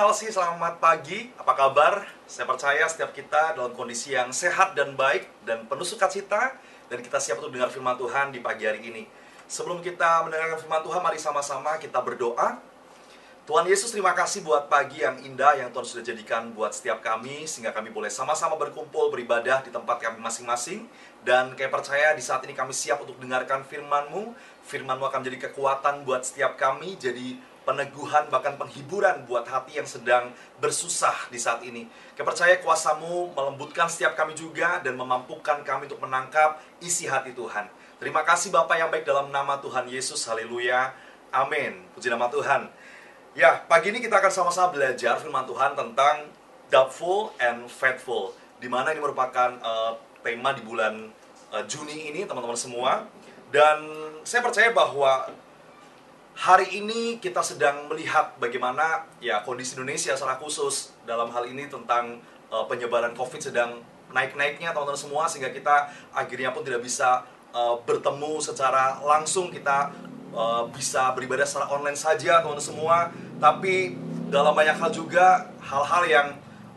NLC, selamat pagi. Apa kabar? Saya percaya setiap kita dalam kondisi yang sehat dan baik dan penuh sukacita dan kita siap untuk dengar firman Tuhan di pagi hari ini. Sebelum kita mendengarkan firman Tuhan, mari sama-sama kita berdoa. Tuhan Yesus, terima kasih buat pagi yang indah yang Tuhan sudah jadikan buat setiap kami sehingga kami boleh sama-sama berkumpul beribadah di tempat kami masing-masing dan kayak percaya di saat ini kami siap untuk dengarkan firman-Mu. Firman-Mu akan menjadi kekuatan buat setiap kami, jadi peneguhan bahkan penghiburan buat hati yang sedang bersusah di saat ini. Kepercaya kuasamu melembutkan setiap kami juga dan memampukan kami untuk menangkap isi hati Tuhan. Terima kasih Bapak yang baik dalam nama Tuhan Yesus. Haleluya. Amin. Puji nama Tuhan. Ya, pagi ini kita akan sama-sama belajar firman Tuhan tentang doubtful and faithful. Di mana ini merupakan uh, tema di bulan uh, Juni ini, teman-teman semua. Dan saya percaya bahwa hari ini kita sedang melihat bagaimana ya kondisi Indonesia secara khusus dalam hal ini tentang uh, penyebaran COVID sedang naik-naiknya teman-teman semua sehingga kita akhirnya pun tidak bisa uh, bertemu secara langsung. Kita uh, bisa beribadah secara online saja teman-teman semua. Tapi dalam banyak hal juga hal-hal yang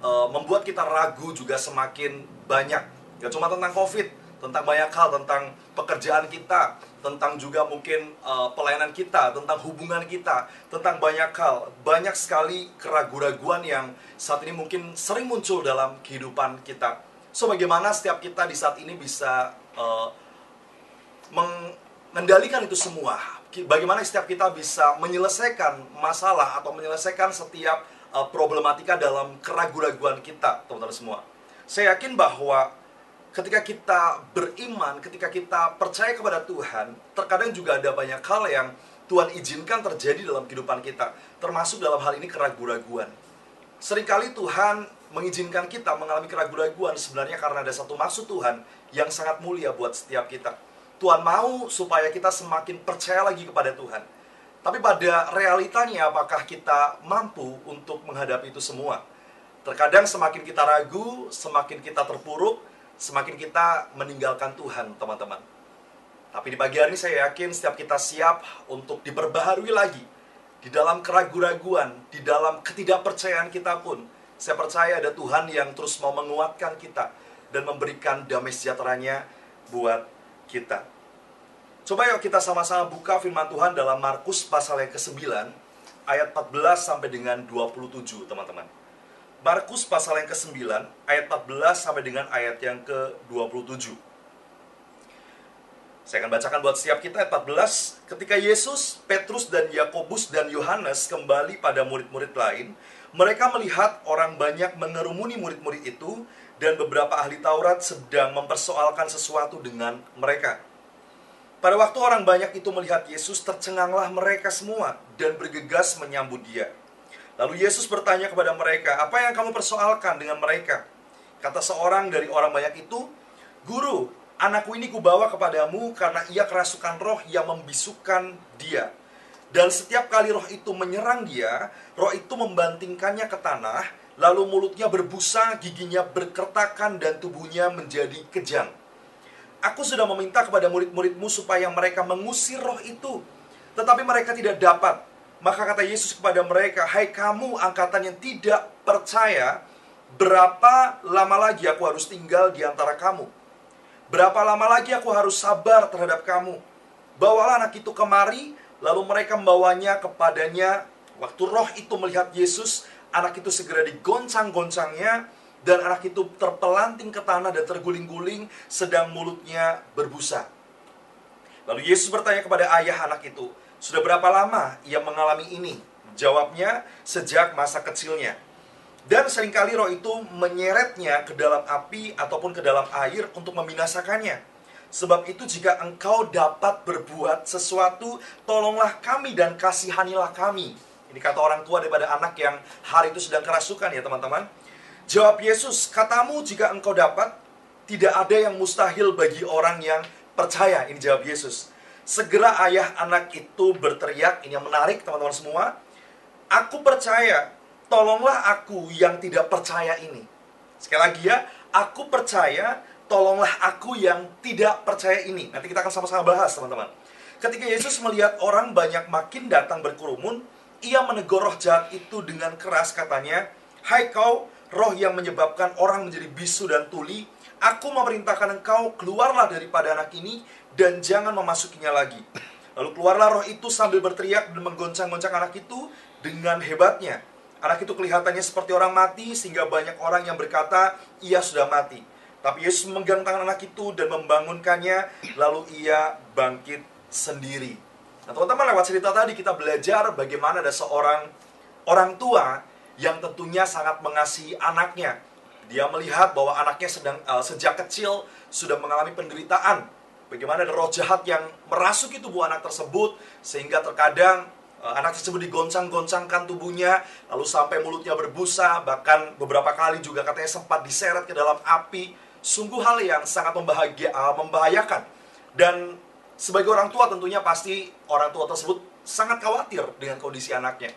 uh, membuat kita ragu juga semakin banyak. Gak cuma tentang COVID tentang banyak hal tentang pekerjaan kita, tentang juga mungkin uh, pelayanan kita, tentang hubungan kita, tentang banyak hal. Banyak sekali keraguan-raguan yang saat ini mungkin sering muncul dalam kehidupan kita. So bagaimana setiap kita di saat ini bisa uh, mengendalikan itu semua? Bagaimana setiap kita bisa menyelesaikan masalah atau menyelesaikan setiap uh, problematika dalam keraguan-raguan kita, teman-teman semua? Saya yakin bahwa ketika kita beriman, ketika kita percaya kepada Tuhan, terkadang juga ada banyak hal yang Tuhan izinkan terjadi dalam kehidupan kita, termasuk dalam hal ini keraguan-raguan. Seringkali Tuhan mengizinkan kita mengalami keraguan-raguan sebenarnya karena ada satu maksud Tuhan yang sangat mulia buat setiap kita. Tuhan mau supaya kita semakin percaya lagi kepada Tuhan. Tapi pada realitanya apakah kita mampu untuk menghadapi itu semua? Terkadang semakin kita ragu, semakin kita terpuruk, semakin kita meninggalkan Tuhan, teman-teman. Tapi di pagi hari ini saya yakin setiap kita siap untuk diperbaharui lagi di dalam keraguan-raguan, di dalam ketidakpercayaan kita pun. Saya percaya ada Tuhan yang terus mau menguatkan kita dan memberikan damai sejahteranya buat kita. Coba yuk kita sama-sama buka firman Tuhan dalam Markus pasal yang ke-9 ayat 14 sampai dengan 27, teman-teman. Markus pasal yang ke-9 ayat 14 sampai dengan ayat yang ke-27. Saya akan bacakan buat setiap kita ayat 14. Ketika Yesus, Petrus dan Yakobus dan Yohanes kembali pada murid-murid lain, mereka melihat orang banyak mengerumuni murid-murid itu dan beberapa ahli Taurat sedang mempersoalkan sesuatu dengan mereka. Pada waktu orang banyak itu melihat Yesus, tercenganglah mereka semua dan bergegas menyambut dia. Lalu Yesus bertanya kepada mereka, "Apa yang kamu persoalkan dengan mereka?" Kata seorang dari orang banyak itu, "Guru, anakku ini kubawa kepadamu karena ia kerasukan roh yang membisukan dia. Dan setiap kali roh itu menyerang dia, roh itu membantingkannya ke tanah, lalu mulutnya berbusa, giginya berkertakan dan tubuhnya menjadi kejang. Aku sudah meminta kepada murid-muridmu supaya mereka mengusir roh itu, tetapi mereka tidak dapat." Maka kata Yesus kepada mereka, "Hai kamu angkatan yang tidak percaya, berapa lama lagi aku harus tinggal di antara kamu? Berapa lama lagi aku harus sabar terhadap kamu? Bawalah anak itu kemari." Lalu mereka membawanya kepadanya. Waktu roh itu melihat Yesus, anak itu segera digoncang-goncangnya dan anak itu terpelanting ke tanah dan terguling-guling sedang mulutnya berbusa. Lalu Yesus bertanya kepada ayah anak itu, sudah berapa lama ia mengalami ini? Jawabnya, sejak masa kecilnya. Dan sering kali roh itu menyeretnya ke dalam api ataupun ke dalam air untuk membinasakannya. Sebab itu jika engkau dapat berbuat sesuatu, tolonglah kami dan kasihanilah kami. Ini kata orang tua daripada anak yang hari itu sedang kerasukan ya teman-teman. Jawab Yesus, katamu jika engkau dapat, tidak ada yang mustahil bagi orang yang percaya. Ini jawab Yesus. Segera ayah anak itu berteriak, ini yang menarik teman-teman semua. Aku percaya, tolonglah aku yang tidak percaya ini. Sekali lagi ya, aku percaya, tolonglah aku yang tidak percaya ini. Nanti kita akan sama-sama bahas teman-teman. Ketika Yesus melihat orang banyak makin datang berkerumun, ia menegur roh jahat itu dengan keras katanya, Hai kau, roh yang menyebabkan orang menjadi bisu dan tuli, aku memerintahkan engkau keluarlah daripada anak ini dan jangan memasukinya lagi. Lalu keluarlah roh itu sambil berteriak dan menggoncang-goncang anak itu dengan hebatnya. Anak itu kelihatannya seperti orang mati sehingga banyak orang yang berkata ia sudah mati. Tapi Yesus memegang tangan anak itu dan membangunkannya, lalu ia bangkit sendiri. Nah, teman-teman lewat cerita tadi kita belajar bagaimana ada seorang orang tua yang tentunya sangat mengasihi anaknya. Dia melihat bahwa anaknya sedang uh, sejak kecil sudah mengalami penderitaan. Bagaimana roh jahat yang merasuki tubuh anak tersebut sehingga terkadang uh, anak tersebut digoncang-goncangkan tubuhnya lalu sampai mulutnya berbusa bahkan beberapa kali juga katanya sempat diseret ke dalam api. Sungguh hal yang sangat membahagia, uh, membahayakan. Dan sebagai orang tua tentunya pasti orang tua tersebut sangat khawatir dengan kondisi anaknya.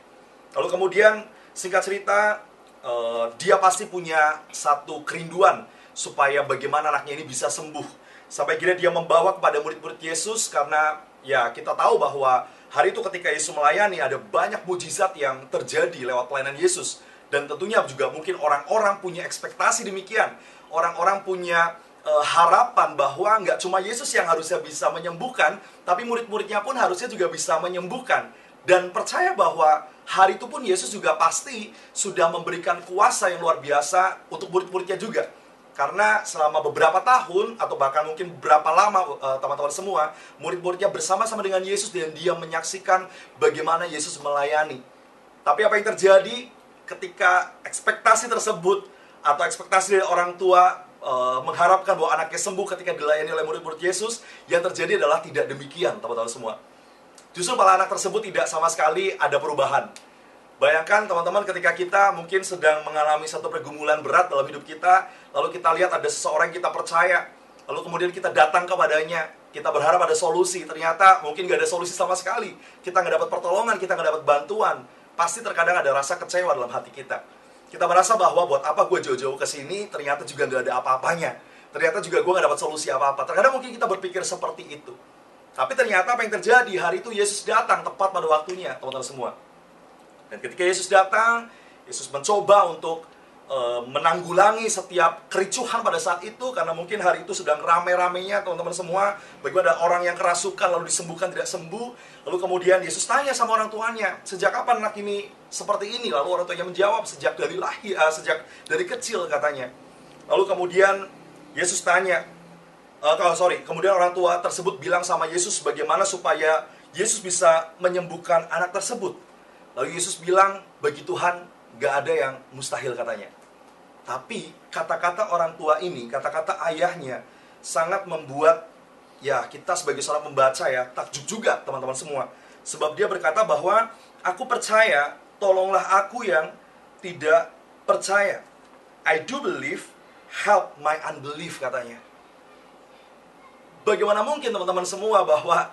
Lalu kemudian singkat cerita uh, dia pasti punya satu kerinduan supaya bagaimana anaknya ini bisa sembuh. Sampai akhirnya dia membawa kepada murid-murid Yesus karena ya kita tahu bahwa hari itu ketika Yesus melayani ada banyak mujizat yang terjadi lewat pelayanan Yesus dan tentunya juga mungkin orang-orang punya ekspektasi demikian. Orang-orang punya uh, harapan bahwa nggak cuma Yesus yang harusnya bisa menyembuhkan, tapi murid-muridnya pun harusnya juga bisa menyembuhkan. Dan percaya bahwa hari itu pun Yesus juga pasti sudah memberikan kuasa yang luar biasa untuk murid-muridnya juga. Karena selama beberapa tahun atau bahkan mungkin berapa lama uh, teman-teman semua, murid-muridnya bersama-sama dengan Yesus dan dia menyaksikan bagaimana Yesus melayani. Tapi apa yang terjadi ketika ekspektasi tersebut atau ekspektasi dari orang tua uh, mengharapkan bahwa anaknya sembuh ketika dilayani oleh murid-murid Yesus, yang terjadi adalah tidak demikian, teman-teman semua. Justru malah anak tersebut tidak sama sekali ada perubahan. Bayangkan teman-teman ketika kita mungkin sedang mengalami satu pergumulan berat dalam hidup kita, lalu kita lihat ada seseorang yang kita percaya, lalu kemudian kita datang kepadanya, kita berharap ada solusi, ternyata mungkin gak ada solusi sama sekali. Kita nggak dapat pertolongan, kita nggak dapat bantuan. Pasti terkadang ada rasa kecewa dalam hati kita kita merasa bahwa buat apa gue jauh-jauh ke sini ternyata juga nggak ada apa-apanya ternyata juga gue nggak dapat solusi apa-apa terkadang mungkin kita berpikir seperti itu tapi ternyata apa yang terjadi? Hari itu Yesus datang tepat pada waktunya teman-teman semua. Dan ketika Yesus datang Yesus mencoba untuk Eh, menanggulangi setiap kericuhan pada saat itu karena mungkin hari itu sedang rame-ramenya teman-teman semua. Bagaimana ada orang yang kerasukan lalu disembuhkan tidak sembuh. Lalu kemudian Yesus tanya sama orang tuanya sejak kapan anak ini seperti ini? Lalu orang tuanya menjawab sejak dari lahir uh, sejak dari kecil katanya. Lalu kemudian Yesus tanya uh, sorry kemudian orang tua tersebut bilang sama Yesus bagaimana supaya Yesus bisa menyembuhkan anak tersebut lalu Yesus bilang bagi Tuhan gak ada yang mustahil katanya. Tapi kata-kata orang tua ini, kata-kata ayahnya sangat membuat ya kita sebagai seorang pembaca ya takjub juga teman-teman semua. Sebab dia berkata bahwa aku percaya, tolonglah aku yang tidak percaya. I do believe, help my unbelief katanya. Bagaimana mungkin teman-teman semua bahwa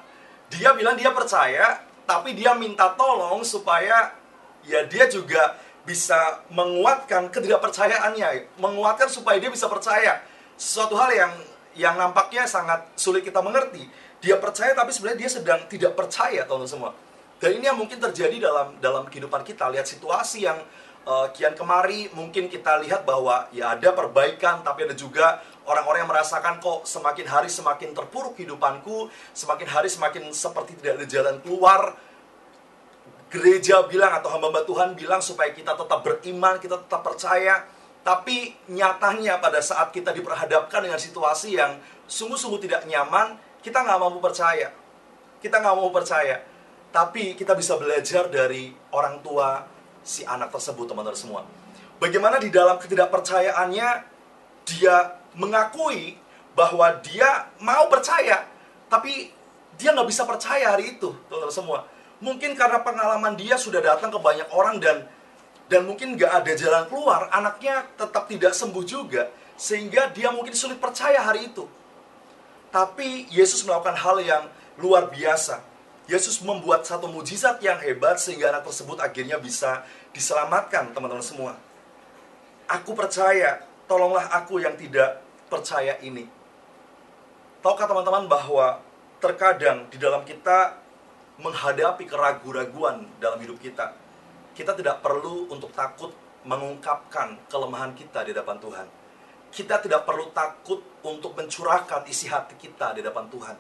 dia bilang dia percaya, tapi dia minta tolong supaya ya dia juga bisa menguatkan ketidakpercayaannya, menguatkan supaya dia bisa percaya sesuatu hal yang yang nampaknya sangat sulit kita mengerti. Dia percaya tapi sebenarnya dia sedang tidak percaya, teman-teman semua. Dan ini yang mungkin terjadi dalam dalam kehidupan kita. Lihat situasi yang uh, kian kemari mungkin kita lihat bahwa ya ada perbaikan tapi ada juga orang-orang yang merasakan kok semakin hari semakin terpuruk kehidupanku, semakin hari semakin seperti tidak ada jalan keluar gereja bilang atau hamba-hamba Tuhan bilang supaya kita tetap beriman, kita tetap percaya. Tapi nyatanya pada saat kita diperhadapkan dengan situasi yang sungguh-sungguh tidak nyaman, kita nggak mampu percaya. Kita nggak mau percaya. Tapi kita bisa belajar dari orang tua si anak tersebut, teman-teman semua. Bagaimana di dalam ketidakpercayaannya, dia mengakui bahwa dia mau percaya, tapi dia nggak bisa percaya hari itu, teman-teman semua Mungkin karena pengalaman dia sudah datang ke banyak orang dan dan mungkin nggak ada jalan keluar, anaknya tetap tidak sembuh juga, sehingga dia mungkin sulit percaya hari itu. Tapi Yesus melakukan hal yang luar biasa. Yesus membuat satu mujizat yang hebat sehingga anak tersebut akhirnya bisa diselamatkan, teman-teman semua. Aku percaya, tolonglah aku yang tidak percaya ini. Tahukah teman-teman bahwa terkadang di dalam kita menghadapi keraguan-raguan dalam hidup kita, kita tidak perlu untuk takut mengungkapkan kelemahan kita di hadapan Tuhan. Kita tidak perlu takut untuk mencurahkan isi hati kita di hadapan Tuhan.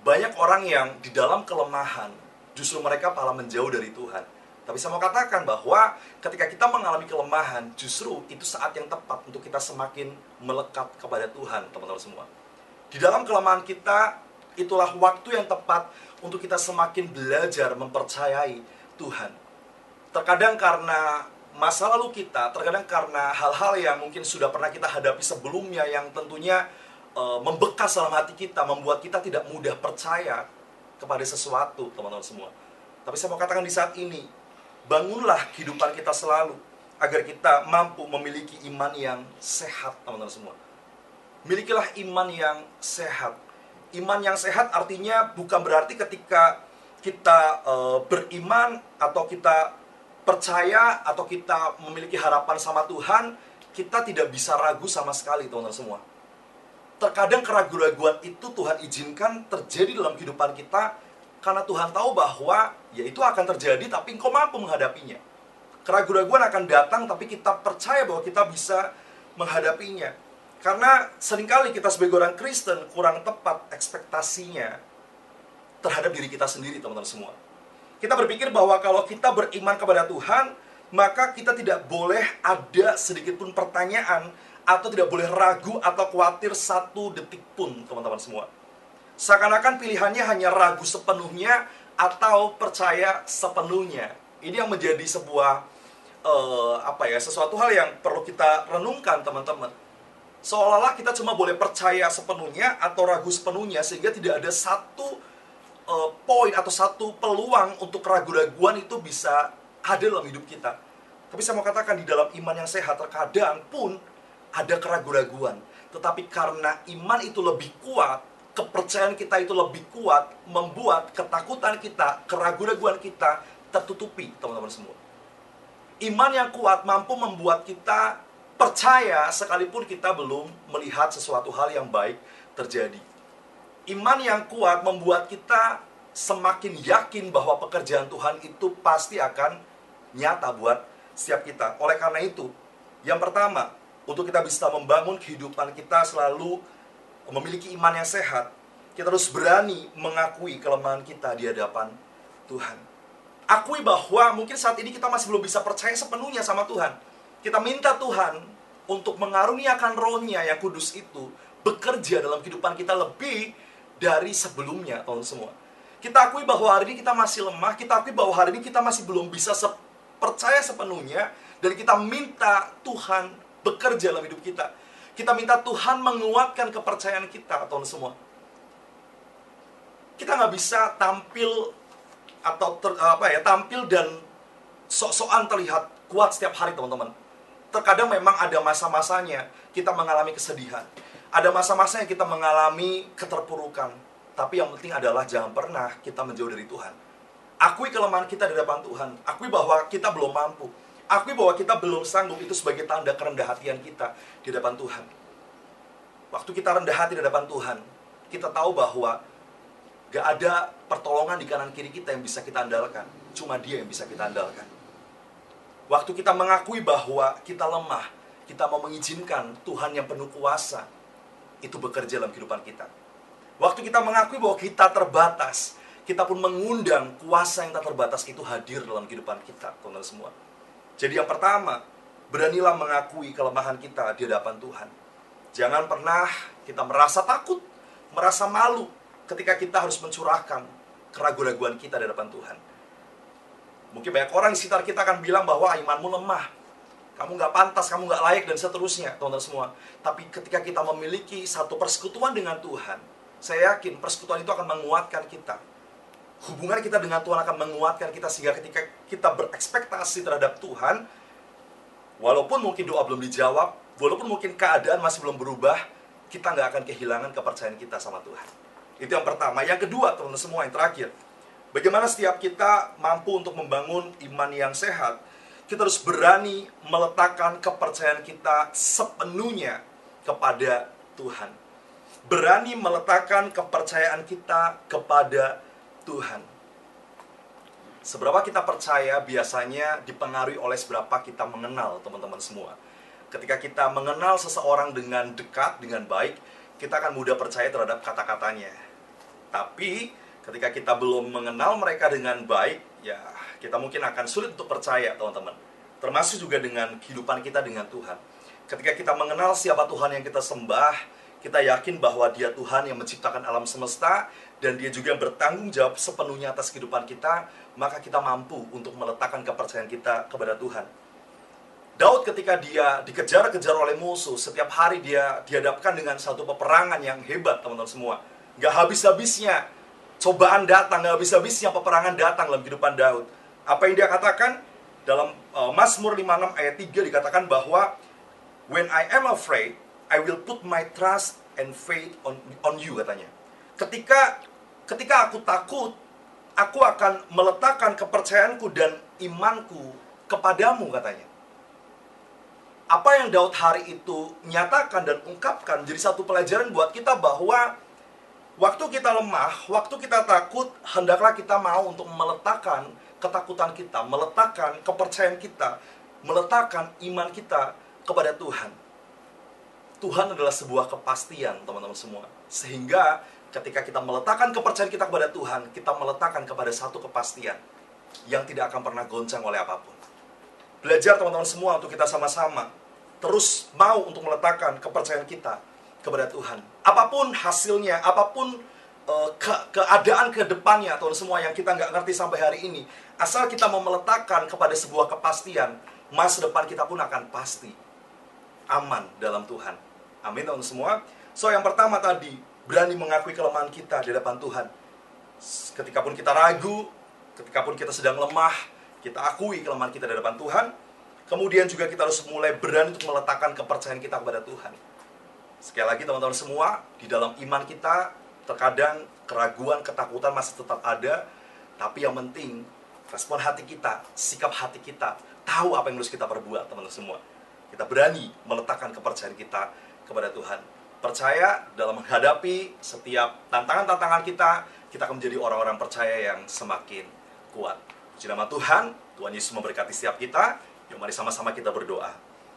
Banyak orang yang di dalam kelemahan, justru mereka malah menjauh dari Tuhan. Tapi saya mau katakan bahwa ketika kita mengalami kelemahan, justru itu saat yang tepat untuk kita semakin melekat kepada Tuhan, teman-teman semua. Di dalam kelemahan kita, itulah waktu yang tepat untuk kita semakin belajar mempercayai Tuhan. Terkadang karena masa lalu kita, terkadang karena hal-hal yang mungkin sudah pernah kita hadapi sebelumnya yang tentunya e, membekas dalam hati kita, membuat kita tidak mudah percaya kepada sesuatu, teman-teman semua. Tapi saya mau katakan di saat ini, bangunlah kehidupan kita selalu agar kita mampu memiliki iman yang sehat, teman-teman semua. Milikilah iman yang sehat iman yang sehat artinya bukan berarti ketika kita e, beriman atau kita percaya atau kita memiliki harapan sama Tuhan, kita tidak bisa ragu sama sekali, teman-teman semua. Terkadang keraguan-raguan itu Tuhan izinkan terjadi dalam kehidupan kita karena Tuhan tahu bahwa ya itu akan terjadi tapi engkau mampu menghadapinya. Keraguan-raguan akan datang tapi kita percaya bahwa kita bisa menghadapinya. Karena sering kali kita sebagai orang Kristen kurang tepat ekspektasinya terhadap diri kita sendiri, teman-teman semua. Kita berpikir bahwa kalau kita beriman kepada Tuhan, maka kita tidak boleh ada sedikit pun pertanyaan atau tidak boleh ragu atau khawatir satu detik pun, teman-teman semua. Seakan-akan pilihannya hanya ragu sepenuhnya atau percaya sepenuhnya. Ini yang menjadi sebuah uh, apa ya, sesuatu hal yang perlu kita renungkan, teman-teman seolah-olah kita cuma boleh percaya sepenuhnya atau ragu sepenuhnya sehingga tidak ada satu uh, poin atau satu peluang untuk keraguan-raguan itu bisa hadir dalam hidup kita. Tapi saya mau katakan di dalam iman yang sehat terkadang pun ada keraguan-raguan. Tetapi karena iman itu lebih kuat, kepercayaan kita itu lebih kuat, membuat ketakutan kita, keraguan-raguan kita tertutupi, teman-teman semua. Iman yang kuat mampu membuat kita percaya sekalipun kita belum melihat sesuatu hal yang baik terjadi. Iman yang kuat membuat kita semakin yakin bahwa pekerjaan Tuhan itu pasti akan nyata buat setiap kita. Oleh karena itu, yang pertama, untuk kita bisa membangun kehidupan kita selalu memiliki iman yang sehat, kita harus berani mengakui kelemahan kita di hadapan Tuhan. Akui bahwa mungkin saat ini kita masih belum bisa percaya sepenuhnya sama Tuhan kita minta Tuhan untuk mengaruniakan rohnya yang kudus itu bekerja dalam kehidupan kita lebih dari sebelumnya, tahun semua. Kita akui bahwa hari ini kita masih lemah, kita akui bahwa hari ini kita masih belum bisa se percaya sepenuhnya, dan kita minta Tuhan bekerja dalam hidup kita. Kita minta Tuhan menguatkan kepercayaan kita, tahun semua. Kita nggak bisa tampil atau ter, apa ya tampil dan sok-sokan terlihat kuat setiap hari, teman-teman terkadang memang ada masa-masanya kita mengalami kesedihan. Ada masa-masanya kita mengalami keterpurukan. Tapi yang penting adalah jangan pernah kita menjauh dari Tuhan. Akui kelemahan kita di hadapan Tuhan. Akui bahwa kita belum mampu. Akui bahwa kita belum sanggup itu sebagai tanda kerendah hatian kita di hadapan Tuhan. Waktu kita rendah hati di hadapan Tuhan, kita tahu bahwa gak ada pertolongan di kanan kiri kita yang bisa kita andalkan. Cuma dia yang bisa kita andalkan. Waktu kita mengakui bahwa kita lemah, kita mau mengizinkan Tuhan yang penuh kuasa itu bekerja dalam kehidupan kita. Waktu kita mengakui bahwa kita terbatas, kita pun mengundang kuasa yang tak terbatas itu hadir dalam kehidupan kita, teman-teman semua. Jadi yang pertama, beranilah mengakui kelemahan kita di hadapan Tuhan. Jangan pernah kita merasa takut, merasa malu ketika kita harus mencurahkan keraguan-raguan kita di hadapan Tuhan. Mungkin banyak orang di sekitar kita akan bilang bahwa imanmu lemah. Kamu nggak pantas, kamu nggak layak, dan seterusnya, teman-teman semua. Tapi ketika kita memiliki satu persekutuan dengan Tuhan, saya yakin persekutuan itu akan menguatkan kita. Hubungan kita dengan Tuhan akan menguatkan kita sehingga ketika kita berekspektasi terhadap Tuhan, walaupun mungkin doa belum dijawab, walaupun mungkin keadaan masih belum berubah, kita nggak akan kehilangan kepercayaan kita sama Tuhan. Itu yang pertama. Yang kedua, teman-teman semua, yang terakhir. Bagaimana setiap kita mampu untuk membangun iman yang sehat, kita harus berani meletakkan kepercayaan kita sepenuhnya kepada Tuhan. Berani meletakkan kepercayaan kita kepada Tuhan. Seberapa kita percaya biasanya dipengaruhi oleh seberapa kita mengenal teman-teman semua. Ketika kita mengenal seseorang dengan dekat, dengan baik, kita akan mudah percaya terhadap kata-katanya. Tapi ketika kita belum mengenal mereka dengan baik, ya kita mungkin akan sulit untuk percaya, teman-teman. Termasuk juga dengan kehidupan kita dengan Tuhan. Ketika kita mengenal siapa Tuhan yang kita sembah, kita yakin bahwa Dia Tuhan yang menciptakan alam semesta dan Dia juga bertanggung jawab sepenuhnya atas kehidupan kita, maka kita mampu untuk meletakkan kepercayaan kita kepada Tuhan. Daud ketika dia dikejar-kejar oleh musuh, setiap hari dia dihadapkan dengan satu peperangan yang hebat, teman-teman semua. Gak habis-habisnya cobaan datang, gak habis-habisnya peperangan datang dalam kehidupan Daud. Apa yang dia katakan? Dalam uh, Mazmur 56 ayat 3 dikatakan bahwa When I am afraid, I will put my trust and faith on, on you, katanya. Ketika ketika aku takut, aku akan meletakkan kepercayaanku dan imanku kepadamu, katanya apa yang Daud hari itu nyatakan dan ungkapkan jadi satu pelajaran buat kita bahwa waktu kita lemah, waktu kita takut, hendaklah kita mau untuk meletakkan ketakutan kita, meletakkan kepercayaan kita, meletakkan iman kita kepada Tuhan. Tuhan adalah sebuah kepastian, teman-teman semua. Sehingga ketika kita meletakkan kepercayaan kita kepada Tuhan, kita meletakkan kepada satu kepastian yang tidak akan pernah goncang oleh apa pun. Belajar teman-teman semua untuk kita sama-sama terus mau untuk meletakkan kepercayaan kita kepada Tuhan. Apa pun hasilnya, apa pun uh, ke keadaan ke depannya atau semua yang kita nggak ngerti sampai hari ini, asal kita mau meletakkan kepada sebuah kepastian, masa depan kita pun akan pasti aman dalam Tuhan. Amin teman semua. So yang pertama tadi, berani mengakui kelemahan kita di hadapan Tuhan. Ketika pun kita ragu, ketika pun kita sedang lemah, kita akui kelemahan kita di hadapan Tuhan. Kemudian juga kita harus mulai berani untuk meletakkan kepercayaan kita kepada Tuhan. Sekali lagi teman-teman semua, di dalam iman kita terkadang keraguan, ketakutan masih tetap ada, tapi yang penting respon hati kita, sikap hati kita, tahu apa yang harus kita perbuat, teman-teman semua. Kita berani meletakkan kepercayaan kita kepada Tuhan. Percaya dalam menghadapi setiap tantangan-tantangan kita, kita akan menjadi orang-orang percaya yang semakin kuat. Puji nama Tuhan, Tuhan Yesus memberkati setiap kita. Yuk mari sama-sama kita berdoa.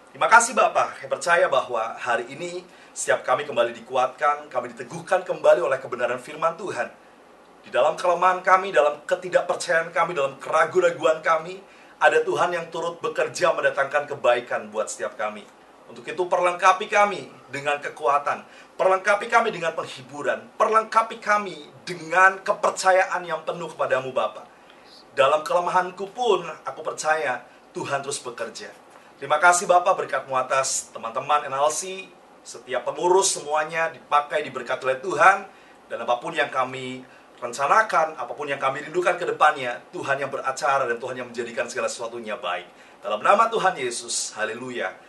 Terima kasih Bapak, saya percaya bahwa hari ini setiap kami kembali dikuatkan, kami diteguhkan kembali oleh kebenaran firman Tuhan. Di dalam kelemahan kami, dalam ketidakpercayaan kami, dalam keraguan-raguan kami, ada Tuhan yang turut bekerja mendatangkan kebaikan buat setiap kami. Untuk itu perlengkapi kami dengan kekuatan, perlengkapi kami dengan penghiburan, perlengkapi kami dengan kepercayaan yang penuh kepadamu Bapak. Dalam kelemahanku pun aku percaya Tuhan terus bekerja. Terima kasih Bapak berkatmu atas teman-teman NLC, setiap pengurus semuanya dipakai diberkati oleh Tuhan dan apa pun yang kami rencanakan, apa pun yang kami rindukan ke depannya, Tuhan yang beracara dan Tuhan yang menjadikan segala sesuatunya baik. Dalam nama Tuhan Yesus, haleluya.